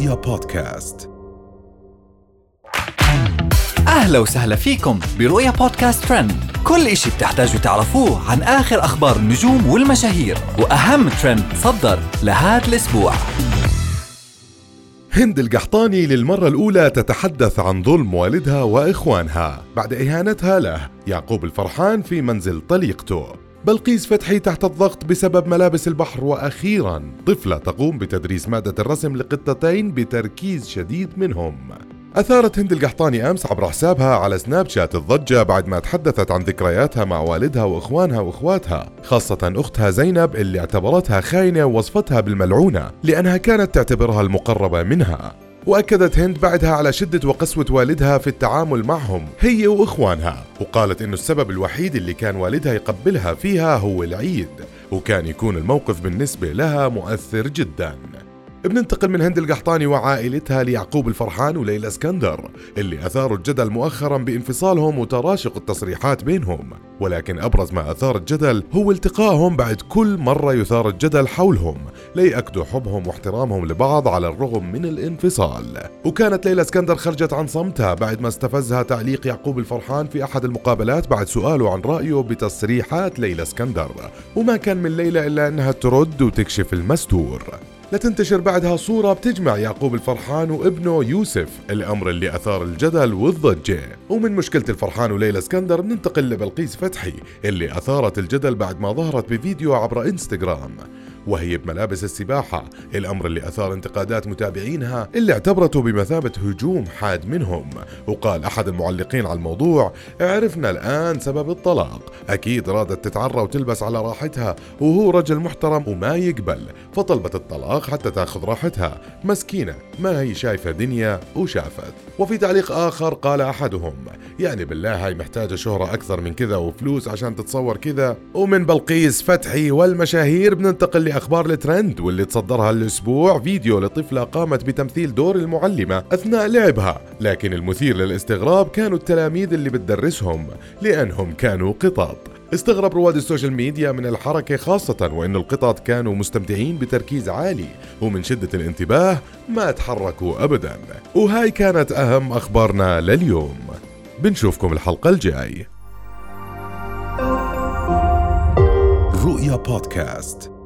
رؤيا بودكاست. أهلا وسهلا فيكم برؤيا بودكاست ترند. كل إشي بتحتاجوا تعرفوه عن آخر أخبار النجوم والمشاهير وأهم ترند صدر لهذا الأسبوع. هند القحطاني للمرة الأولى تتحدث عن ظلم والدها وإخوانها بعد إهانتها له. يعقوب الفرحان في منزل طليقته. بلقيس فتحي تحت الضغط بسبب ملابس البحر وأخيرا طفلة تقوم بتدريس مادة الرسم لقطتين بتركيز شديد منهم. أثارت هند القحطاني أمس عبر حسابها على سناب شات الضجة بعد ما تحدثت عن ذكرياتها مع والدها وإخوانها وإخواتها خاصة أختها زينب اللي اعتبرتها خاينة ووصفتها بالملعونة لأنها كانت تعتبرها المقربة منها. وأكدت هند بعدها على شدة وقسوة والدها في التعامل معهم هي وإخوانها. وقالت إنه السبب الوحيد اللي كان والدها يقبلها فيها هو العيد وكان يكون الموقف بالنسبة لها مؤثر جداً. بننتقل من هند القحطاني وعائلتها ليعقوب الفرحان وليلى اسكندر اللي أثاروا الجدل مؤخرا بأنفصالهم وتراشق التصريحات بينهم. ولكن أبرز ما أثار الجدل هو التقائهم بعد كل مرة يثار الجدل حولهم ليأكدوا حبهم واحترامهم لبعض على الرغم من الانفصال. وكانت ليلى اسكندر خرجت عن صمتها بعد ما استفزها تعليق يعقوب الفرحان في أحد المقابلات بعد سؤاله عن رأيه بتصريحات ليلى اسكندر. وما كان من ليلى إلا أنها ترد وتكشف المستور. لتنتشر بعدها صورة بتجمع يعقوب الفرحان وابنه يوسف الأمر اللي أثار الجدل والضجة. ومن مشكلة الفرحان وليلى اسكندر ننتقل لبلقيس فتحي اللي أثارت الجدل بعد ما ظهرت بفيديو عبر إنستغرام. وهي بملابس السباحة الأمر اللي أثار انتقادات متابعينها اللي اعتبرته بمثابة هجوم حاد منهم. وقال أحد المعلقين على الموضوع عرفنا الآن سبب الطلاق. أكيد رادت تتعرى وتلبس على راحتها وهو رجل محترم وما يقبل. فطلبت الطلاق حتى تاخذ راحتها. مسكينة ما هي شايفة دنيا وشافت. وفي تعليق آخر قال أحدهم يعني بالله هاي محتاجة شهرة أكثر من كذا وفلوس عشان تتصور كذا. ومن بلقيس فتحي والمشاهير بننتقل لأخبار الترند واللي تصدرها الأسبوع فيديو لطفلة قامت بتمثيل دور المعلمة أثناء لعبها لكن المثير للاستغراب كانوا التلاميذ اللي بتدرسهم لأنهم كانوا قطط استغرب رواد ال social media من الحركة خاصة وأن القطط كانوا مستمتعين بتركيز عالي ومن شدة الانتباه ما تحركوا أبدا. وهاي كانت أهم أخبارنا لليوم. بنشوفكم الحلقة الجاي. رؤيا بودكاست.